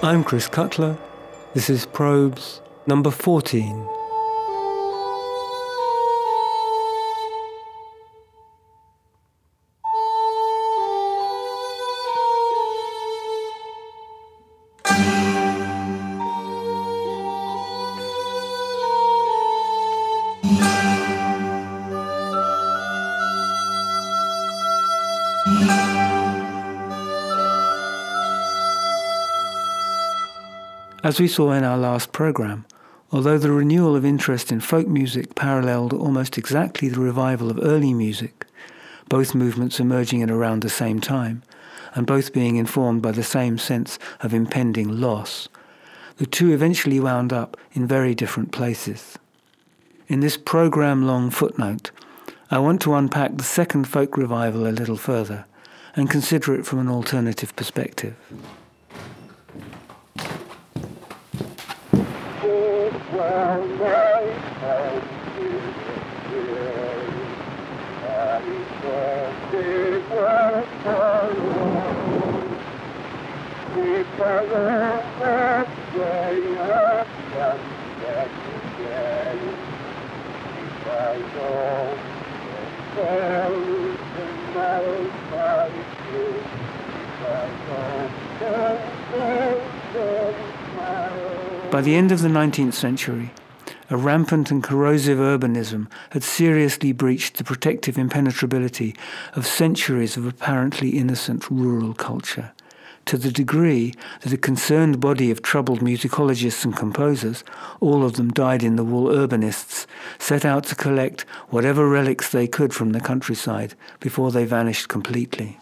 I'm Chris Cutler. This is Probes number 14. As we saw in our last programme, although the renewal of interest in folk music paralleled almost exactly the revival of early music, both movements emerging at around the same time, and both being informed by the same sense of impending loss, the two eventually wound up in very different places. In this programme long footnote, I want to unpack the second folk revival a little further and consider it from an alternative perspective. Thank you. Happy I've I by the end of the 19th century, a rampant and corrosive urbanism had seriously breached the protective impenetrability of centuries of apparently innocent rural culture, to the degree that a concerned body of troubled musicologists and composers, all of them dyed in the wool urbanists, set out to collect whatever relics they could from the countryside before they vanished completely.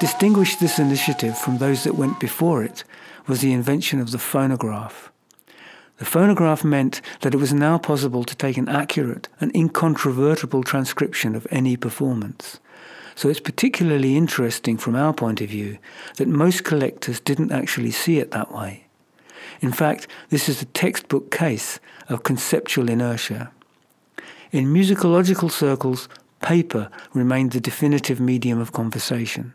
Distinguished this initiative from those that went before it was the invention of the phonograph. The phonograph meant that it was now possible to take an accurate and incontrovertible transcription of any performance. So it's particularly interesting from our point of view that most collectors didn't actually see it that way. In fact, this is a textbook case of conceptual inertia. In musicological circles, paper remained the definitive medium of conversation.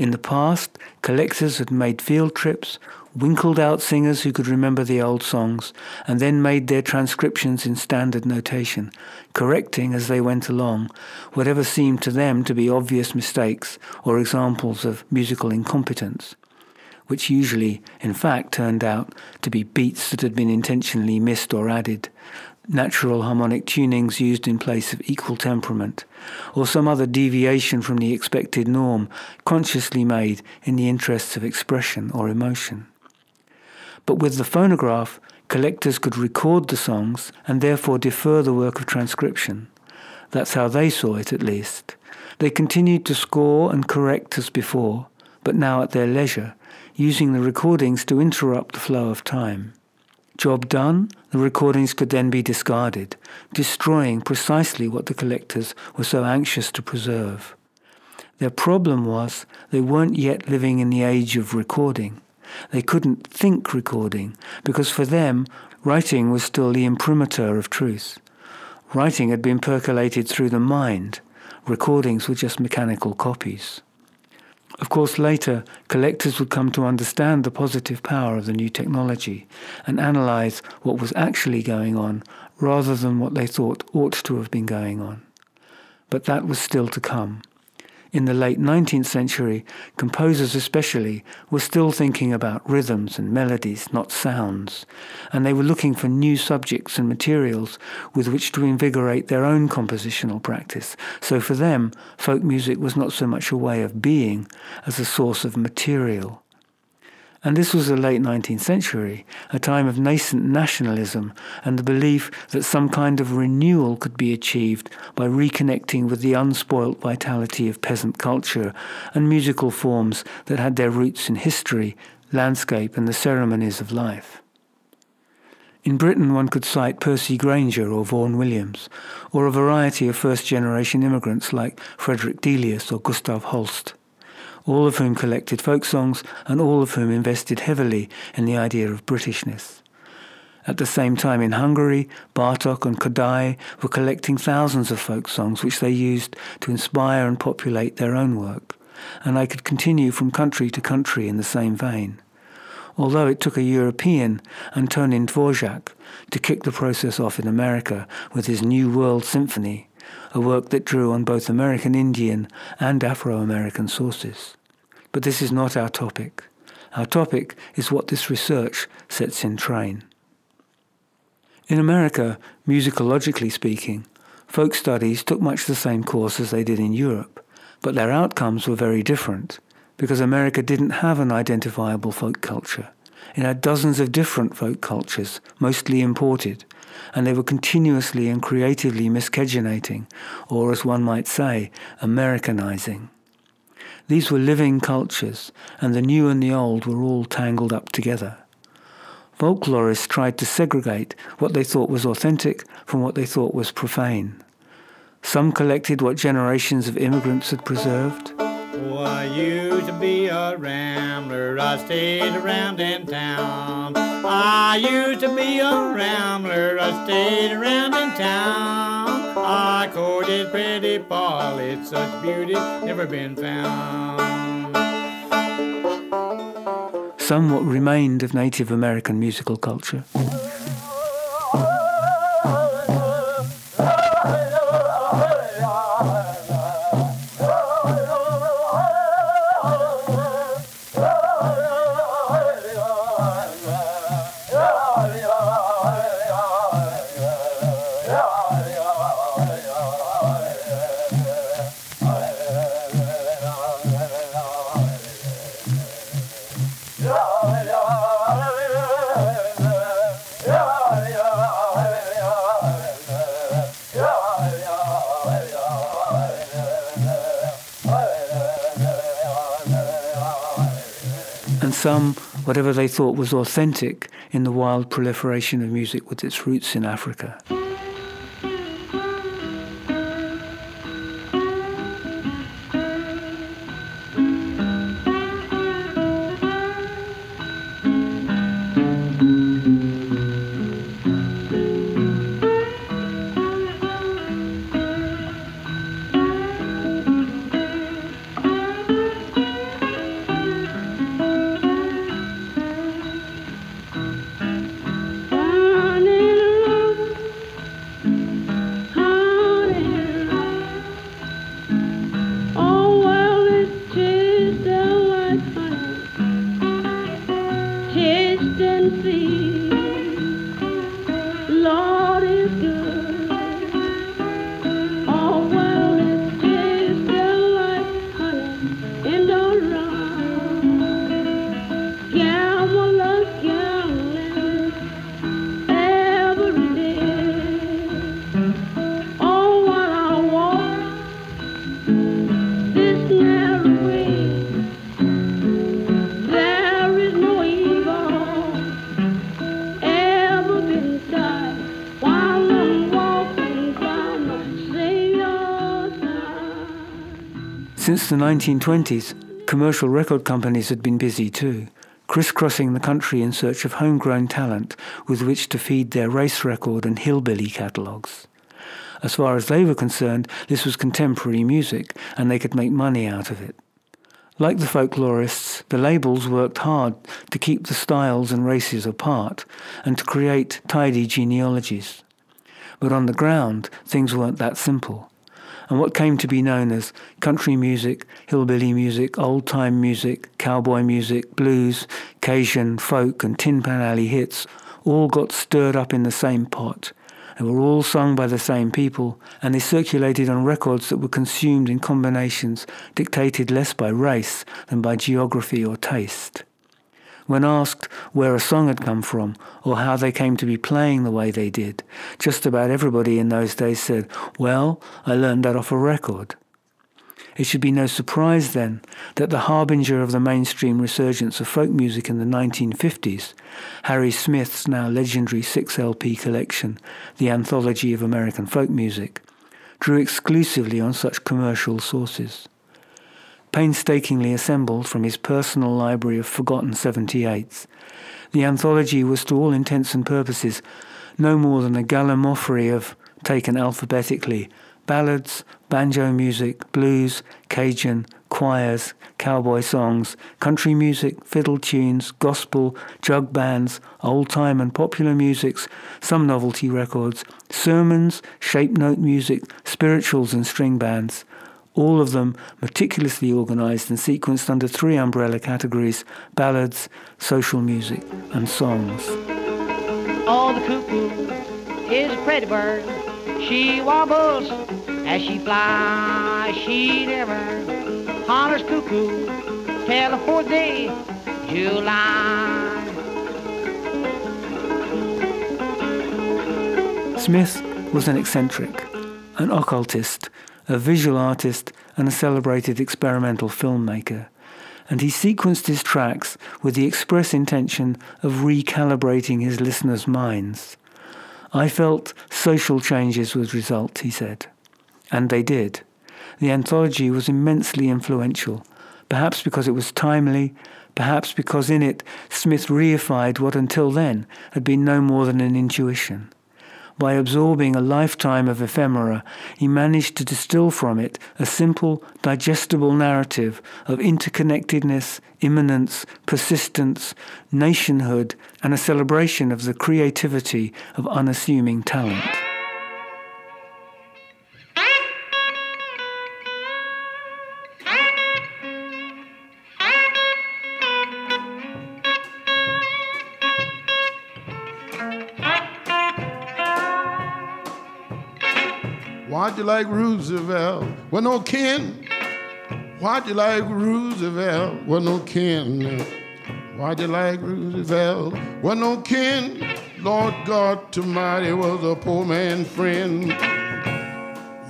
In the past, collectors had made field trips, winkled out singers who could remember the old songs, and then made their transcriptions in standard notation, correcting as they went along whatever seemed to them to be obvious mistakes or examples of musical incompetence, which usually, in fact, turned out to be beats that had been intentionally missed or added, natural harmonic tunings used in place of equal temperament, or some other deviation from the expected norm consciously made in the interests of expression or emotion. But with the phonograph, collectors could record the songs and therefore defer the work of transcription. That's how they saw it, at least. They continued to score and correct as before, but now at their leisure, using the recordings to interrupt the flow of time. Job done, the recordings could then be discarded, destroying precisely what the collectors were so anxious to preserve. Their problem was they weren't yet living in the age of recording. They couldn't think recording because for them, writing was still the imprimatur of truth. Writing had been percolated through the mind. Recordings were just mechanical copies. Of course, later, collectors would come to understand the positive power of the new technology and analyze what was actually going on rather than what they thought ought to have been going on. But that was still to come. In the late 19th century, composers especially were still thinking about rhythms and melodies, not sounds, and they were looking for new subjects and materials with which to invigorate their own compositional practice. So for them, folk music was not so much a way of being as a source of material. And this was the late 19th century, a time of nascent nationalism and the belief that some kind of renewal could be achieved by reconnecting with the unspoilt vitality of peasant culture and musical forms that had their roots in history, landscape, and the ceremonies of life. In Britain, one could cite Percy Grainger or Vaughan Williams, or a variety of first generation immigrants like Frederick Delius or Gustav Holst, all of whom collected folk songs and all of whom invested heavily in the idea of Britishness. At the same time in Hungary, Bartok and Kodaly were collecting thousands of folk songs which they used to inspire and populate their own work, and I could continue from country to country in the same vein although it took a European, Antonin Dvorak, to kick the process off in America with his New World Symphony, a work that drew on both American Indian and Afro American sources. But this is not our topic. Our topic is what this research sets in train. In America, musicologically speaking, folk studies took much the same course as they did in Europe, but their outcomes were very different because America didn't have an identifiable folk culture. It had dozens of different folk cultures, mostly imported, and they were continuously and creatively miscegenating, or as one might say, Americanizing. These were living cultures, and the new and the old were all tangled up together. Folklorists tried to segregate what they thought was authentic from what they thought was profane. Some collected what generations of immigrants had preserved. Oh, I used to be a rambler, I stayed around in town. I used to be a rambler, I stayed around in town. I courted pretty Polly, such beauty never been found. Somewhat remained of Native American musical culture. Some whatever they thought was authentic in the wild proliferation of music with its roots in Africa. The 1920s, commercial record companies had been busy too, crisscrossing the country in search of homegrown talent with which to feed their race record and hillbilly catalogues. As far as they were concerned, this was contemporary music, and they could make money out of it. Like the folklorists, the labels worked hard to keep the styles and races apart and to create tidy genealogies. But on the ground, things weren't that simple and what came to be known as country music, hillbilly music, old time music, cowboy music, blues, Cajun, folk, and Tin Pan Alley hits all got stirred up in the same pot. They were all sung by the same people, and they circulated on records that were consumed in combinations dictated less by race than by geography or taste. When asked where a song had come from or how they came to be playing the way they did, just about everybody in those days said, Well, I learned that off a record. It should be no surprise, then, that the harbinger of the mainstream resurgence of folk music in the 1950s, Harry Smith's now legendary 6LP collection, The Anthology of American Folk Music, drew exclusively on such commercial sources. Painstakingly assembled from his personal library of forgotten 78s, the anthology was to all intents and purposes no more than a gallimaufry of, taken alphabetically, ballads, banjo music, blues, Cajun, choirs, cowboy songs, country music, fiddle tunes, gospel, jug bands, old time and popular musics, some novelty records, sermons, shape note music, spirituals and string bands. All of them meticulously organized and sequenced under three umbrella categories ballads, social music, and songs. Oh, the cuckoo is a pretty bird. She warbles as she flies. She never hollers cuckoo till the fourth day July. Smith was an eccentric, an occultist, a visual artist, and a celebrated experimental filmmaker and he sequenced his tracks with the express intention of recalibrating his listeners' minds. I felt social changes would result, he said. And they did. The anthology was immensely influential, perhaps because it was timely, perhaps because in it Smith reified what until then had been no more than an intuition. By absorbing a lifetime of ephemera, he managed to distill from it a simple, digestible narrative of interconnectedness, immanence, persistence, nationhood, and a celebration of the creativity of unassuming talent. Like Roosevelt? Well, no kin. Why'd you like Roosevelt? Well, no kin. Why'd you like Roosevelt? Well, no kin. Lord God Almighty was a poor man's friend.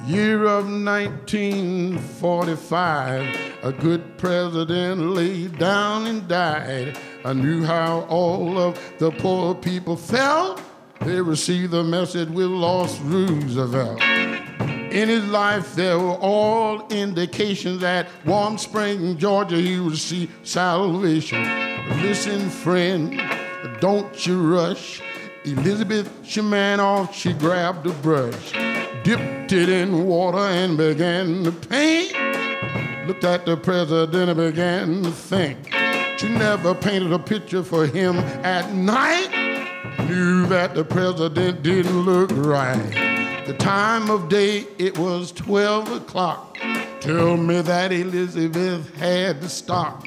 Year of 1945, a good president laid down and died. I knew how all of the poor people felt. They received the message we lost Roosevelt. In his life, there were all indications that Warm Spring, Georgia, he would see salvation. Listen, friend, don't you rush. Elizabeth Shamanoff, she grabbed a brush, dipped it in water, and began to paint. Looked at the president and began to think. She never painted a picture for him at night. Knew that the president didn't look right. The time of day, it was 12 o'clock. Tell me that Elizabeth had to stop.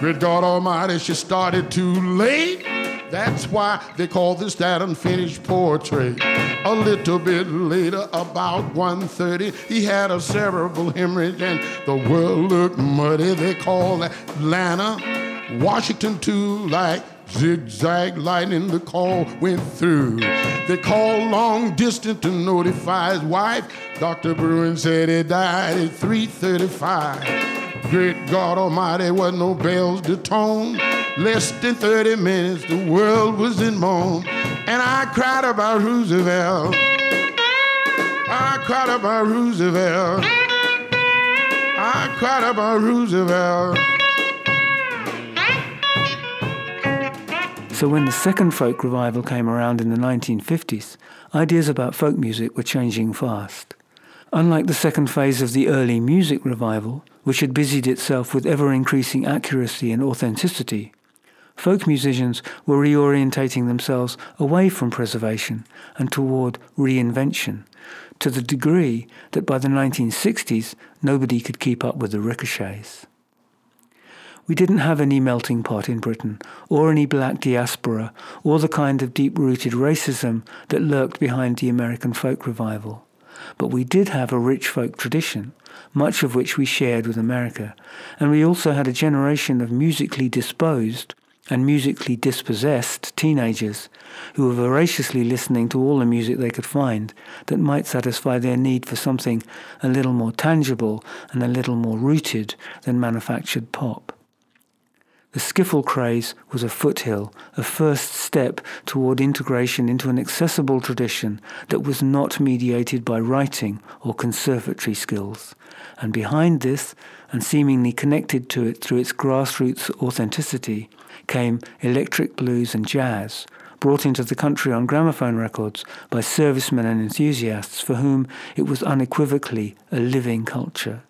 Good God Almighty, she started too late. That's why they call this that unfinished portrait. A little bit later, about 1.30, he had a cerebral hemorrhage and the world looked muddy. They call Atlanta, Washington too, like Zigzag lightning, the call went through. They called long distance to notify his wife. Dr. Bruin said he died at 3:35. Great God Almighty, was no bells to tone. Less than 30 minutes, the world was in moan. And I cried about Roosevelt. I cried about Roosevelt. I cried about Roosevelt. So when the second folk revival came around in the 1950s, ideas about folk music were changing fast. Unlike the second phase of the early music revival, which had busied itself with ever increasing accuracy and authenticity, folk musicians were reorientating themselves away from preservation and toward reinvention, to the degree that by the 1960s nobody could keep up with the ricochets. We didn't have any melting pot in Britain, or any black diaspora, or the kind of deep rooted racism that lurked behind the American folk revival. But we did have a rich folk tradition, much of which we shared with America, and we also had a generation of musically disposed, and musically dispossessed teenagers who were voraciously listening to all the music they could find that might satisfy their need for something a little more tangible and a little more rooted than manufactured pop. The skiffle craze was a foothill, a first step toward integration into an accessible tradition that was not mediated by writing or conservatory skills. And behind this, and seemingly connected to it through its grassroots authenticity, came electric blues and jazz, brought into the country on gramophone records by servicemen and enthusiasts for whom it was unequivocally a living culture.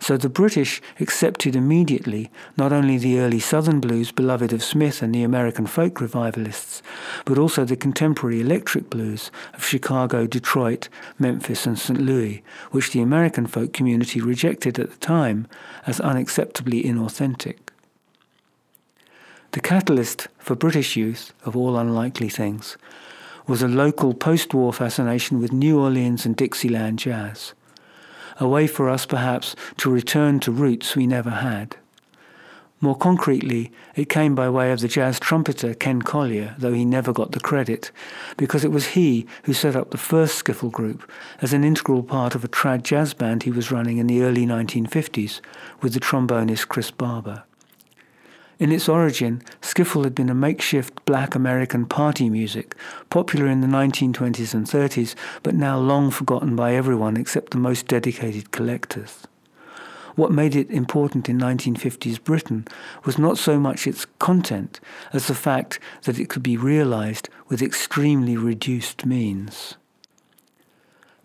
So the British accepted immediately not only the early Southern blues beloved of Smith and the American folk revivalists, but also the contemporary electric blues of Chicago, Detroit, Memphis, and St. Louis, which the American folk community rejected at the time as unacceptably inauthentic. The catalyst for British youth, of all unlikely things, was a local post war fascination with New Orleans and Dixieland jazz a way for us perhaps to return to roots we never had. More concretely, it came by way of the jazz trumpeter Ken Colyer, though he never got the credit, because it was he who set up the first skiffle group as an integral part of a trad jazz band he was running in the early 1950s with the trombonist Chris Barber. In its origin, skiffle had been a makeshift black American party music, popular in the 1920s and 30s, but now long forgotten by everyone except the most dedicated collectors. What made it important in 1950s Britain was not so much its content as the fact that it could be realized with extremely reduced means.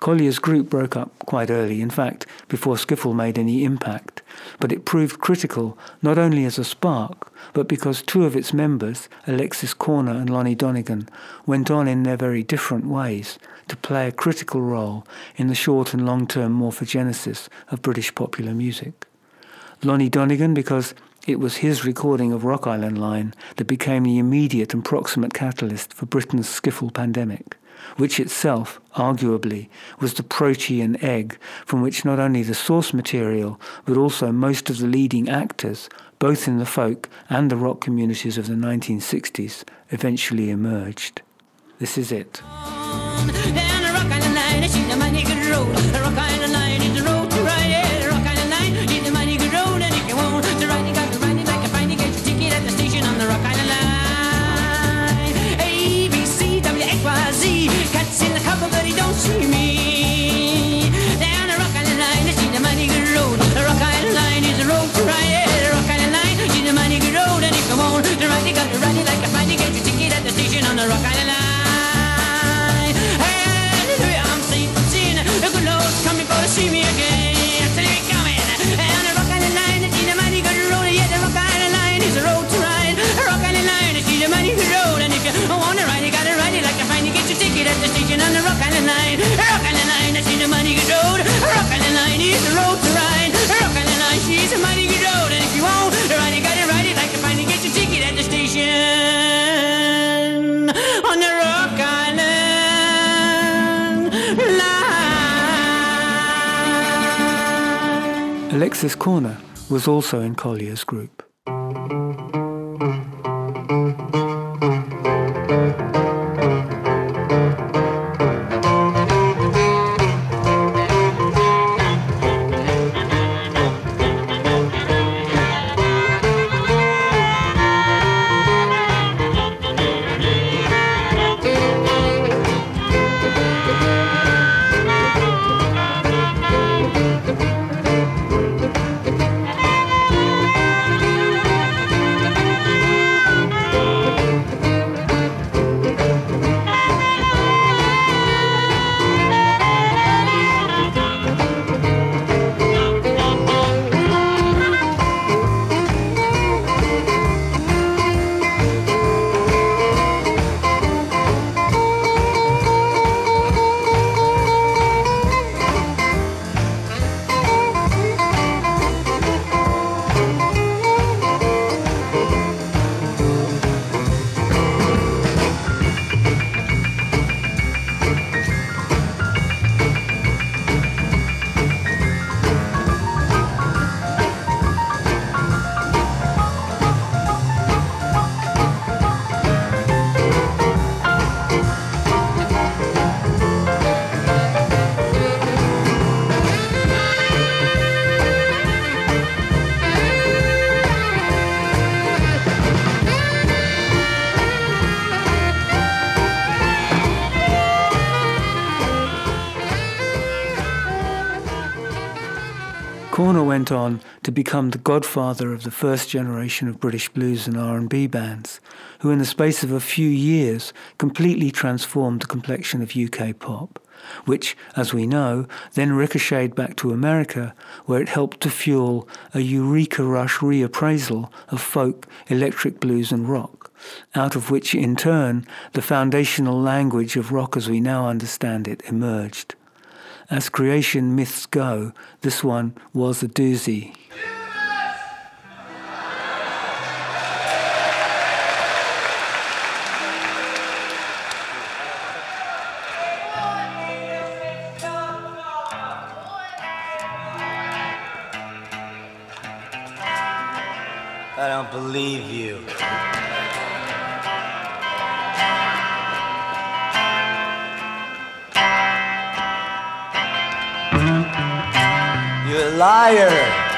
Colyer's group broke up quite early, in fact, before Skiffle made any impact, but it proved critical not only as a spark, but because two of its members, Alexis Korner and Lonnie Donegan, went on in their very different ways to play a critical role in the short and long-term morphogenesis of British popular music. Lonnie Donegan because it was his recording of Rock Island Line that became the immediate and proximate catalyst for Britain's skiffle pandemic which itself, arguably, was the protean egg from which not only the source material, but also most of the leading actors, both in the folk and the rock communities of the 1960s, eventually emerged. This is it. Alexis Korner was also in Colyer's group. Went on to become the godfather of the first generation of British blues and R&B bands, who in the space of a few years completely transformed the complexion of UK pop, which, as we know, then ricocheted back to America, where it helped to fuel a eureka rush reappraisal of folk, electric blues and rock, out of which in turn the foundational language of rock as we now understand it emerged. As creation myths go, this one was a doozy. I don't believe you. Prime.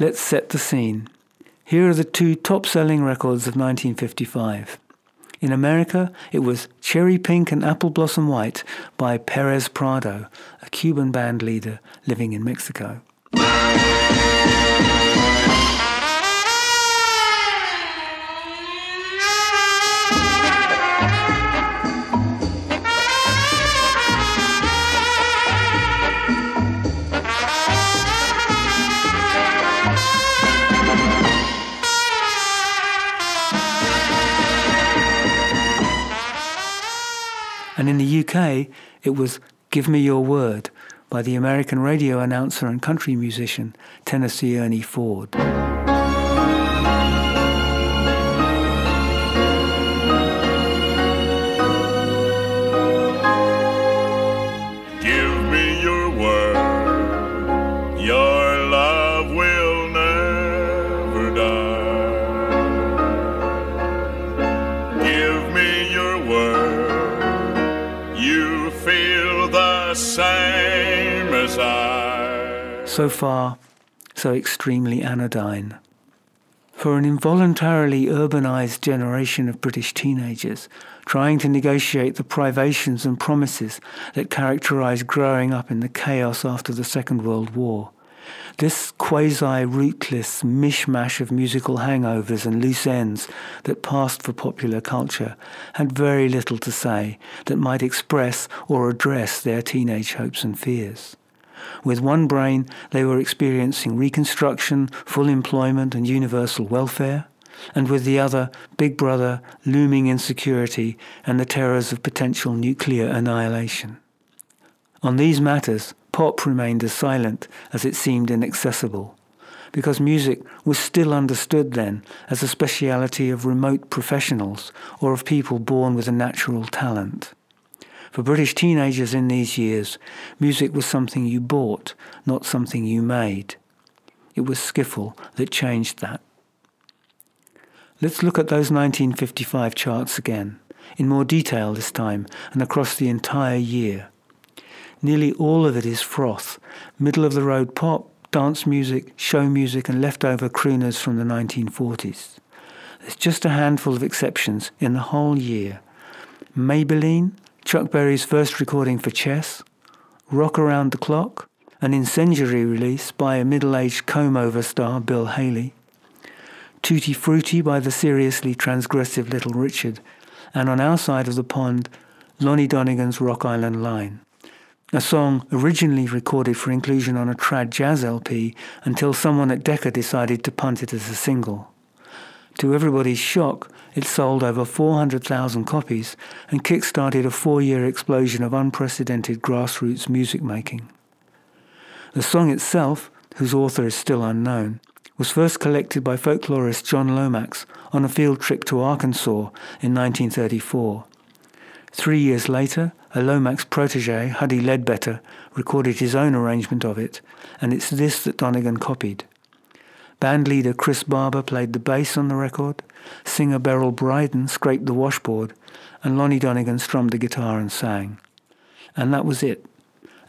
Let's set the scene. Here are the two top selling records of 1955. In America, it was Cherry Pink and Apple Blossom White by Perez Prado, a Cuban band leader living in Mexico. And in the UK, it was Give Me Your Word by the American radio announcer and country musician Tennessee Ernie Ford. So far, so extremely anodyne. For an involuntarily urbanized generation of British teenagers trying to negotiate the privations and promises that characterized growing up in the chaos after the Second World War, this quasi rootless mishmash of musical hangovers and loose ends that passed for popular culture had very little to say that might express or address their teenage hopes and fears. With one brain, they were experiencing reconstruction, full employment, and universal welfare, and with the other, Big Brother, looming insecurity, and the terrors of potential nuclear annihilation. On these matters, pop remained as silent as it seemed inaccessible, because music was still understood then as a speciality of remote professionals or of people born with a natural talent. For British teenagers in these years, music was something you bought, not something you made. It was skiffle that changed that. Let's look at those 1955 charts again, in more detail this time and across the entire year. Nearly all of it is froth, middle of the road pop, dance music, show music, and leftover crooners from the 1940s. There's just a handful of exceptions in the whole year. Maybelline, Chuck Berry's first recording for Chess, Rock Around the Clock, an incendiary release by a middle aged comb over star Bill Haley, Tutti Frutti by the seriously transgressive Little Richard, and on our side of the pond, Lonnie Donegan's Rock Island Line, a song originally recorded for inclusion on a trad jazz LP until someone at Decca decided to punt it as a single. To everybody's shock, it sold over 400,000 copies and kick-started a four-year explosion of unprecedented grassroots music making. The song itself, whose author is still unknown, was first collected by folklorist John Lomax on a field trip to Arkansas in 1934. Three years later, a Lomax protege, Huddie Ledbetter, recorded his own arrangement of it, and it's this that Donegan copied. Bandleader Chris Barber played the bass on the record, singer Beryl Bryden scraped the washboard, and Lonnie Donegan strummed the guitar and sang. And that was it.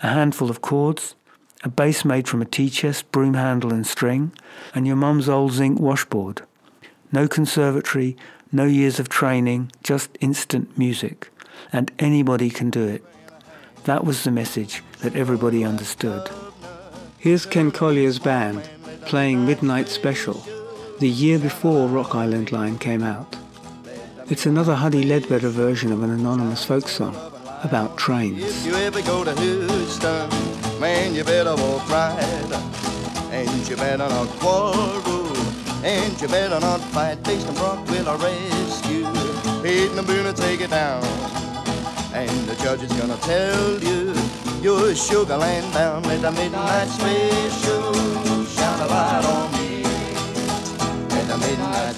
A handful of chords, a bass made from a tea chest, broom handle and string, and your mum's old zinc washboard. No conservatory, no years of training, just instant music. And anybody can do it. That was the message that everybody understood. Here's Ken Colyer's band playing Midnight Special, the year before Rock Island Line came out. It's another Huddie Ledbetter version of an anonymous folk song about trains. If you ever go to Houston, man, you better walk right. And you better not quarrel. And you better not fight. Basin Brock will arrest you. Hayden and Boone take it down. And the judge is gonna tell you you're Sugarland bound. Let the midnight special a light on me. The midnight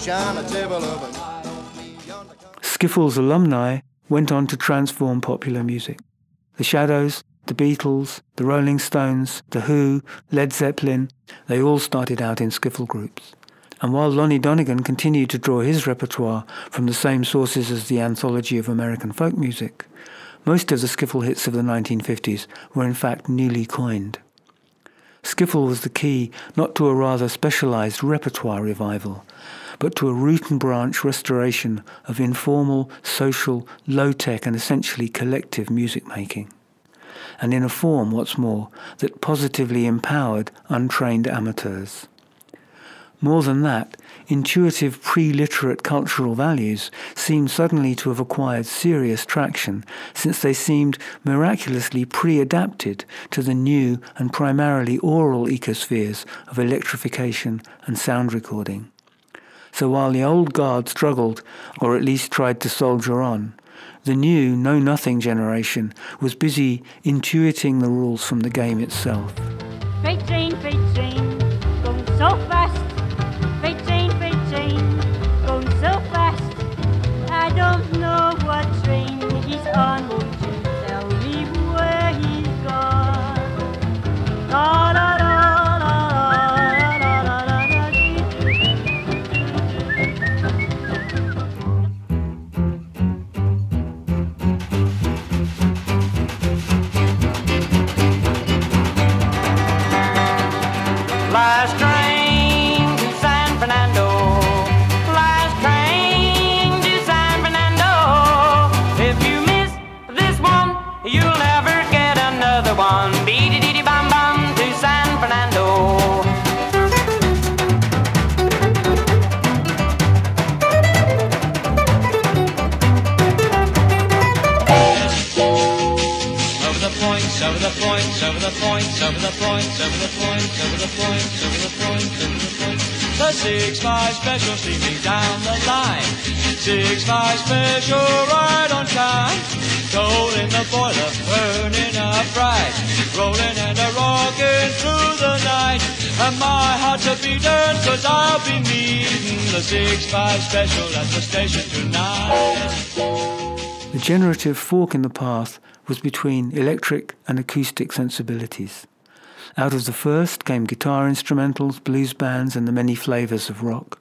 shine a table of. Skiffle's alumni went on to transform popular music. The Shadows, the Beatles, the Rolling Stones, The Who, Led Zeppelin, they all started out in skiffle groups. And while Lonnie Donegan continued to draw his repertoire from the same sources as the Anthology of American Folk Music, most of the skiffle hits of the 1950s were in fact newly coined. Skiffle was the key not to a rather specialized repertoire revival, but to a root and branch restoration of informal, social, low tech, and essentially collective music making. And in a form, what's more, that positively empowered untrained amateurs. More than that, intuitive pre-literate cultural values seemed suddenly to have acquired serious traction since they seemed miraculously pre-adapted to the new and primarily oral ecospheres of electrification and sound recording. So while the old guard struggled, or at least tried to soldier on, the new know-nothing generation was busy intuiting the rules from the game itself. Freight train, freight train, going so fast. The points, over the points, over the points, over the points, over the six five special steaming down the line. Six five special right on time. Coal in the boiler, burning up bright. Rolling and a rocking through the night. And my heart's a beating cause I'll be meeting the six five special at the station tonight. The generative fork in the path was between electric and acoustic sensibilities. Out of the first came guitar instrumentals, blues bands, and the many flavours of rock.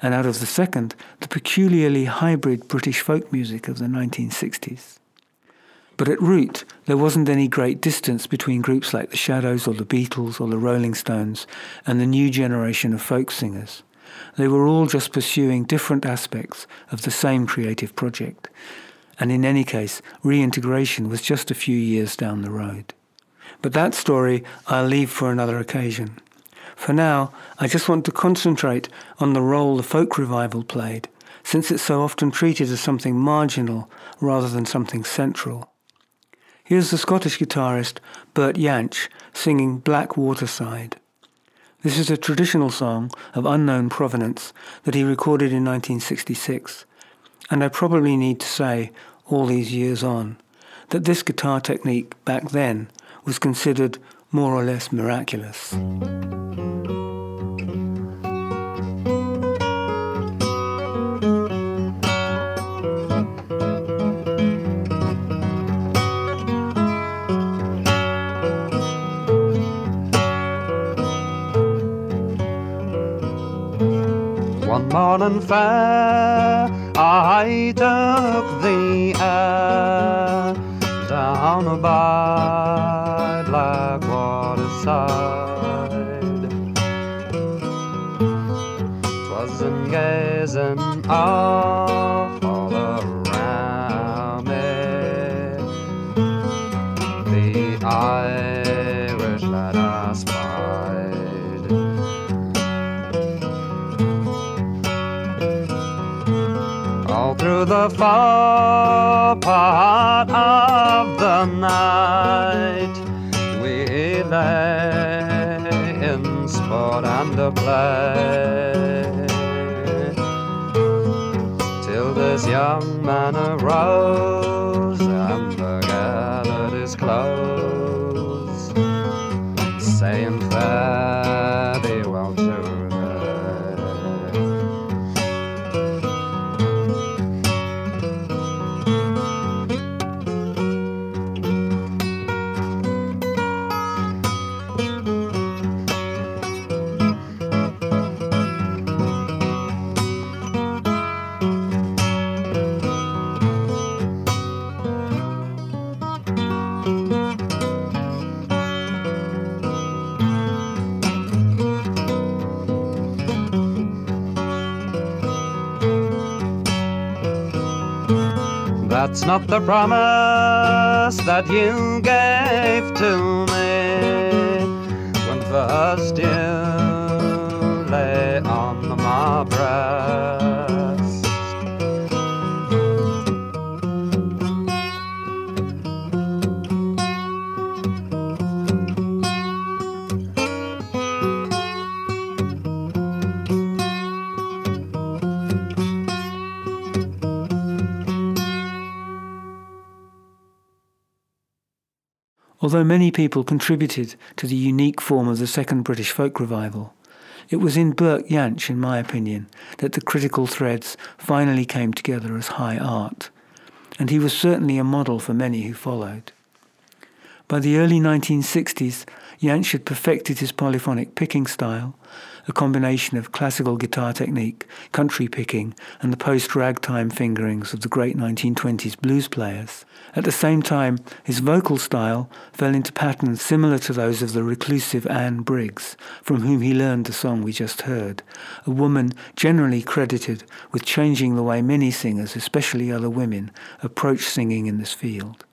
And out of the second, the peculiarly hybrid British folk music of the 1960s. But at root, there wasn't any great distance between groups like the Shadows or the Beatles or the Rolling Stones and the new generation of folk singers. They were all just pursuing different aspects of the same creative project. And in any case, reintegration was just a few years down the road. But that story I'll leave for another occasion. For now, I just want to concentrate on the role the folk revival played, since it's so often treated as something marginal rather than something central. Here's the Scottish guitarist Bert Jansch singing Black Waterside. This is a traditional song of unknown provenance that he recorded in 1966, and I probably need to say, all these years on, that this guitar technique back then was considered more or less miraculous. One morning fair, I took the air down Blackwater side. Twas in gazing off all around me, the Irish lad I spied. All through the far part of the night, in sport and a play. Till this young man arose not the promise that you gave to me when first you lay on my breast. Although many people contributed to the unique form of the Second British Folk Revival, it was in Bert Jansch, in my opinion, that the critical threads finally came together as high art, and he was certainly a model for many who followed. By the early 1960s, Jansch had perfected his polyphonic picking style, a combination of classical guitar technique, country picking, and the post-ragtime fingerings of the great 1920s blues players. At the same time, his vocal style fell into patterns similar to those of the reclusive Anne Briggs, from whom he learned the song we just heard, a woman generally credited with changing the way many singers, especially other women, approach singing in this field.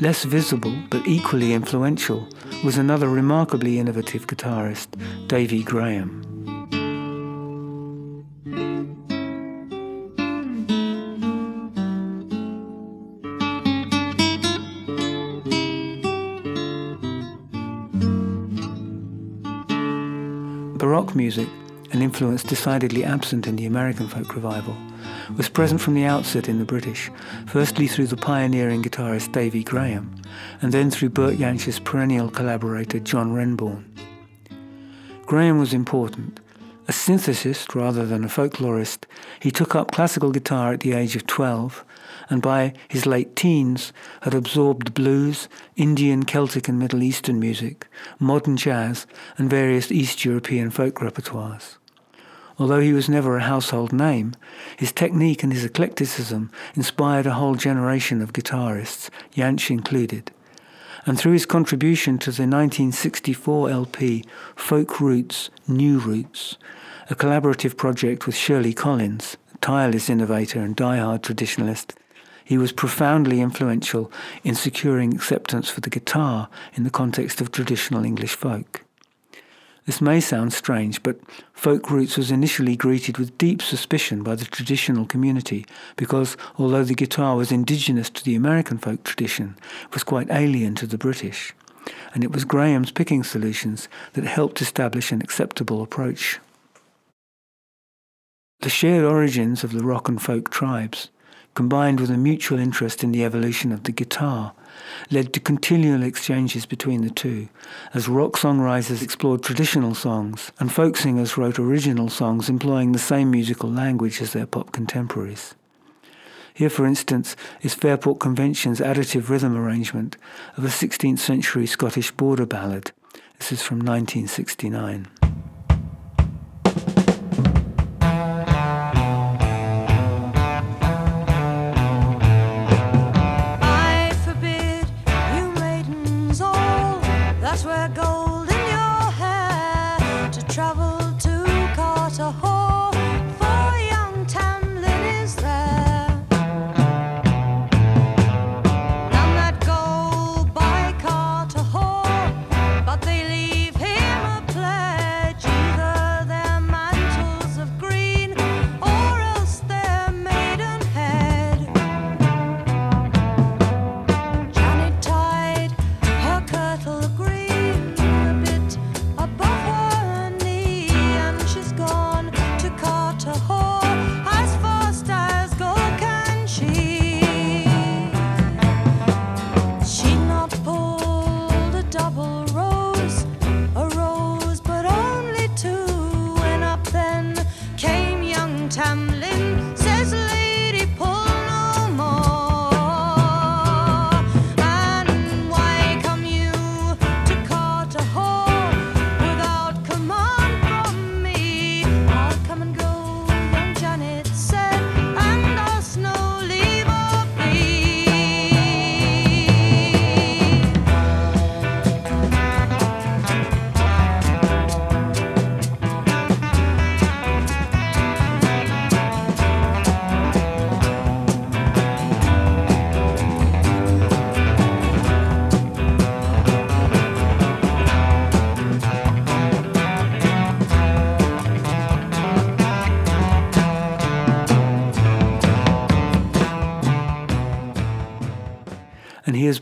Less visible but equally influential was another remarkably innovative guitarist, Davy Graham. Baroque music, an influence decidedly absent in the American folk revival, was present from the outset in the British, firstly through the pioneering guitarist Davy Graham, and then through Bert Jansch's perennial collaborator John Renbourn. Graham was important. A synthesist rather than a folklorist, he took up classical guitar at the age of 12 and by his late teens had absorbed blues, Indian, Celtic and Middle Eastern music, modern jazz and various East European folk repertoires. Although he was never a household name, his technique and his eclecticism inspired a whole generation of guitarists, Jansch included. And through his contribution to the 1964 LP Folk Roots, New Roots, a collaborative project with Shirley Collins, a tireless innovator and die-hard traditionalist, he was profoundly influential in securing acceptance for the guitar in the context of traditional English folk. This may sound strange, but folk roots was initially greeted with deep suspicion by the traditional community because, although the guitar was indigenous to the American folk tradition, it was quite alien to the British. And it was Graham's picking solutions that helped establish an acceptable approach. The shared origins of the rock and folk tribes, combined with a mutual interest in the evolution of the guitar, led to continual exchanges between the two, as rock songwriters explored traditional songs and folk singers wrote original songs employing the same musical language as their pop contemporaries. Here, for instance, is Fairport Convention's additive rhythm arrangement of a 16th century Scottish border ballad, This is from 1969.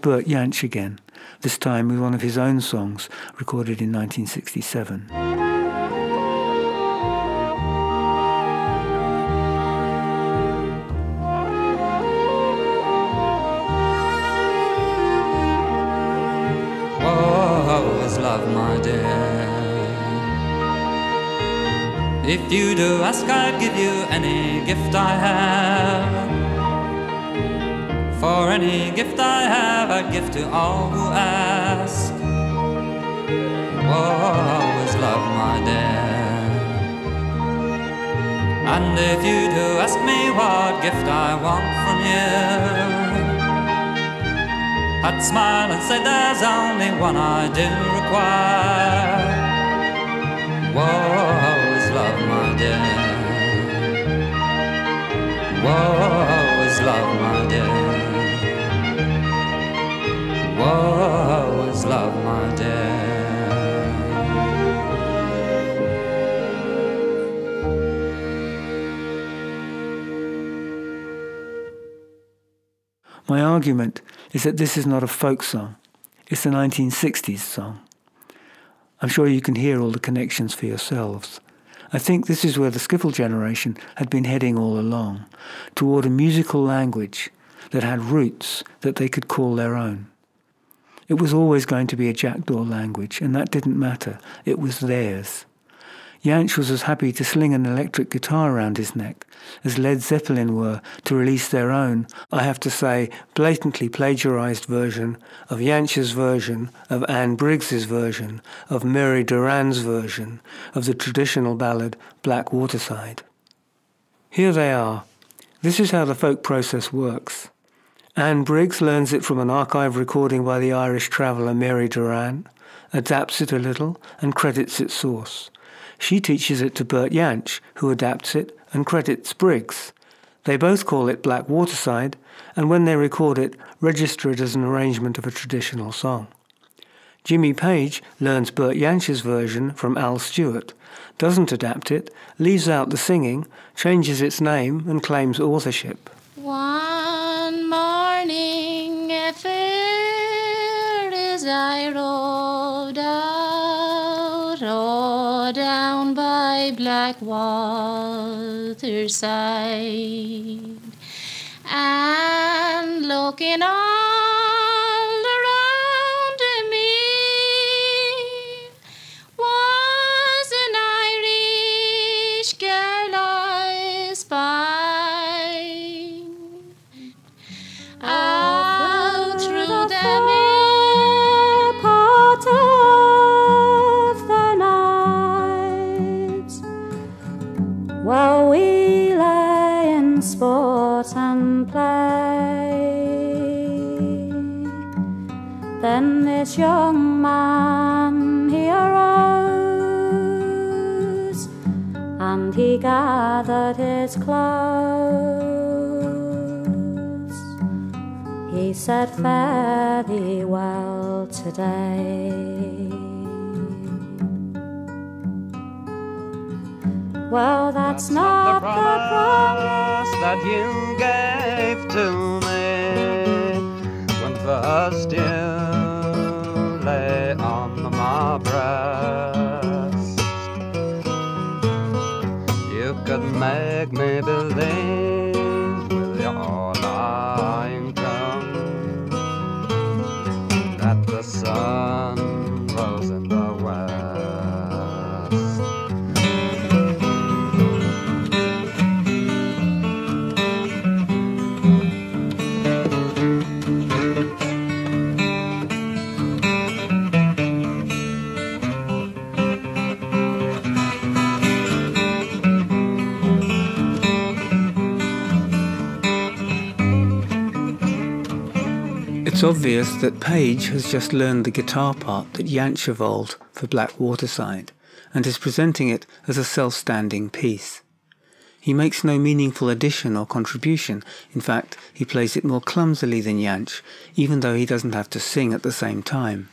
Bert Jansch again, this time with one of his own songs recorded in 1967. Whoa, is love, my dear. If you do ask, I'd give you any gift I have. For any gift I have, I'd give to all who ask. Whoa, is love, my dear. And if you do ask me what gift I want from you, I'd smile and say there's only one I do require. Whoa, is love, my dear. Whoa, is love, my dear. Love, my. My argument is that this is not a folk song, it's a 1960s song. I'm sure you can hear all the connections for yourselves. I think this is where the skiffle generation had been heading all along, toward a musical language that had roots that they could call their own. It was always going to be a jackdaw language, and that didn't matter. It was theirs. Jansch was as happy to sling an electric guitar around his neck as Led Zeppelin were to release their own, I have to say, blatantly plagiarized version of Jansch's version, of Anne Briggs's version, of Mary Doran's version of the traditional ballad Black Waterside. Here they are. This is how the folk process works. Anne Briggs learns it from an archive recording by the Irish traveller Mary Doran, adapts it a little, and credits its source. She teaches it to Bert Jansch, who adapts it and credits Briggs. They both call it Black Waterside, and when they record it, register it as an arrangement of a traditional song. Jimmy Page learns Bert Jansch's version from Al Stewart, doesn't adapt it, leaves out the singing, changes its name, and claims authorship. Morning, fair as I rode out, rode down by Black Waterside, and looking all while we lie and sport and play. Then this young man he arose and he gathered his clothes. He said, Fare thee well today. Well, that's, not, the promise that you gave to me when first you lay on my breast. You could make me believe obvious that Page has just learned the guitar part that Jansch evolved for Black Waterside and is presenting it as a self-standing piece. He makes no meaningful addition or contribution. In fact, he plays it more clumsily than Jansch, even though he doesn't have to sing at the same time.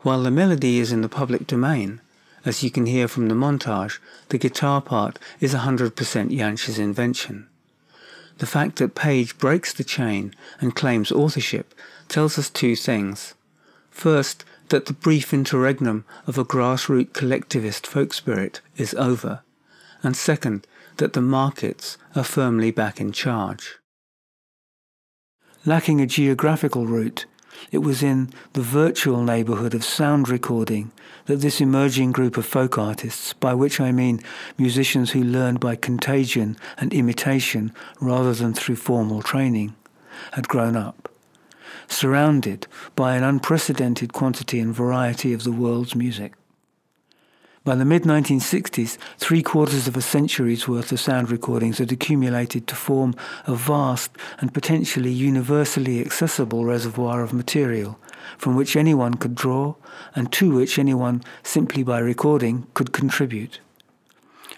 While the melody is in the public domain, as you can hear from the montage, the guitar part is 100% Jansch's invention. The fact that Page breaks the chain and claims authorship tells us two things. First, that the brief interregnum of a grassroots collectivist folk spirit is over. And second, that the markets are firmly back in charge. Lacking a geographical root, it was in the virtual neighbourhood of sound recording that this emerging group of folk artists, by which I mean musicians who learned by contagion and imitation rather than through formal training, had grown up, surrounded by an unprecedented quantity and variety of the world's music. By the mid 1960s, three quarters of a century's worth of sound recordings had accumulated to form a vast and potentially universally accessible reservoir of material from which anyone could draw and to which anyone, simply by recording, could contribute.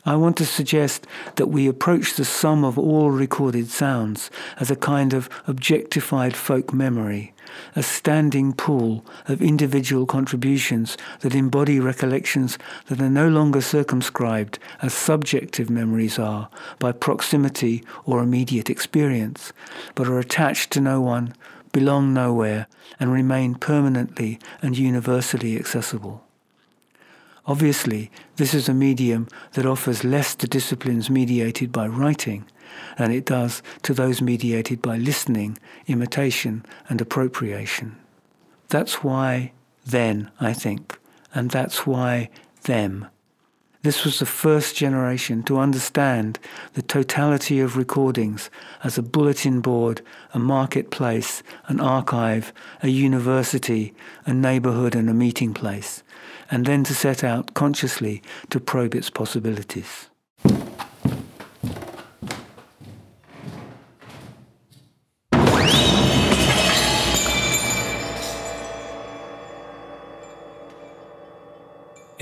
I want to suggest that we approach the sum of all recorded sounds as a kind of objectified folk memory, a standing pool of individual contributions that embody recollections that are no longer circumscribed as subjective memories are by proximity or immediate experience, but are attached to no one, belong nowhere, and remain permanently and universally accessible. Obviously, this is a medium that offers less to disciplines mediated by writing than it does to those mediated by listening, imitation, and appropriation. That's why then, I think, and that's why them. This was the first generation to understand the totality of recordings as a bulletin board, a marketplace, an archive, a university, a neighborhood, and a meeting place, and then to set out consciously to probe its possibilities.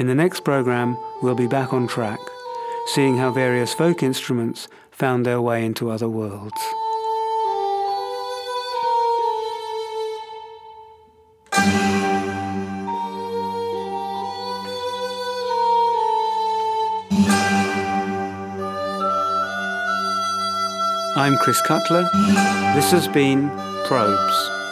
In the next program, we'll be back on track, seeing how various folk instruments found their way into other worlds. I'm Chris Cutler. This has been Probes.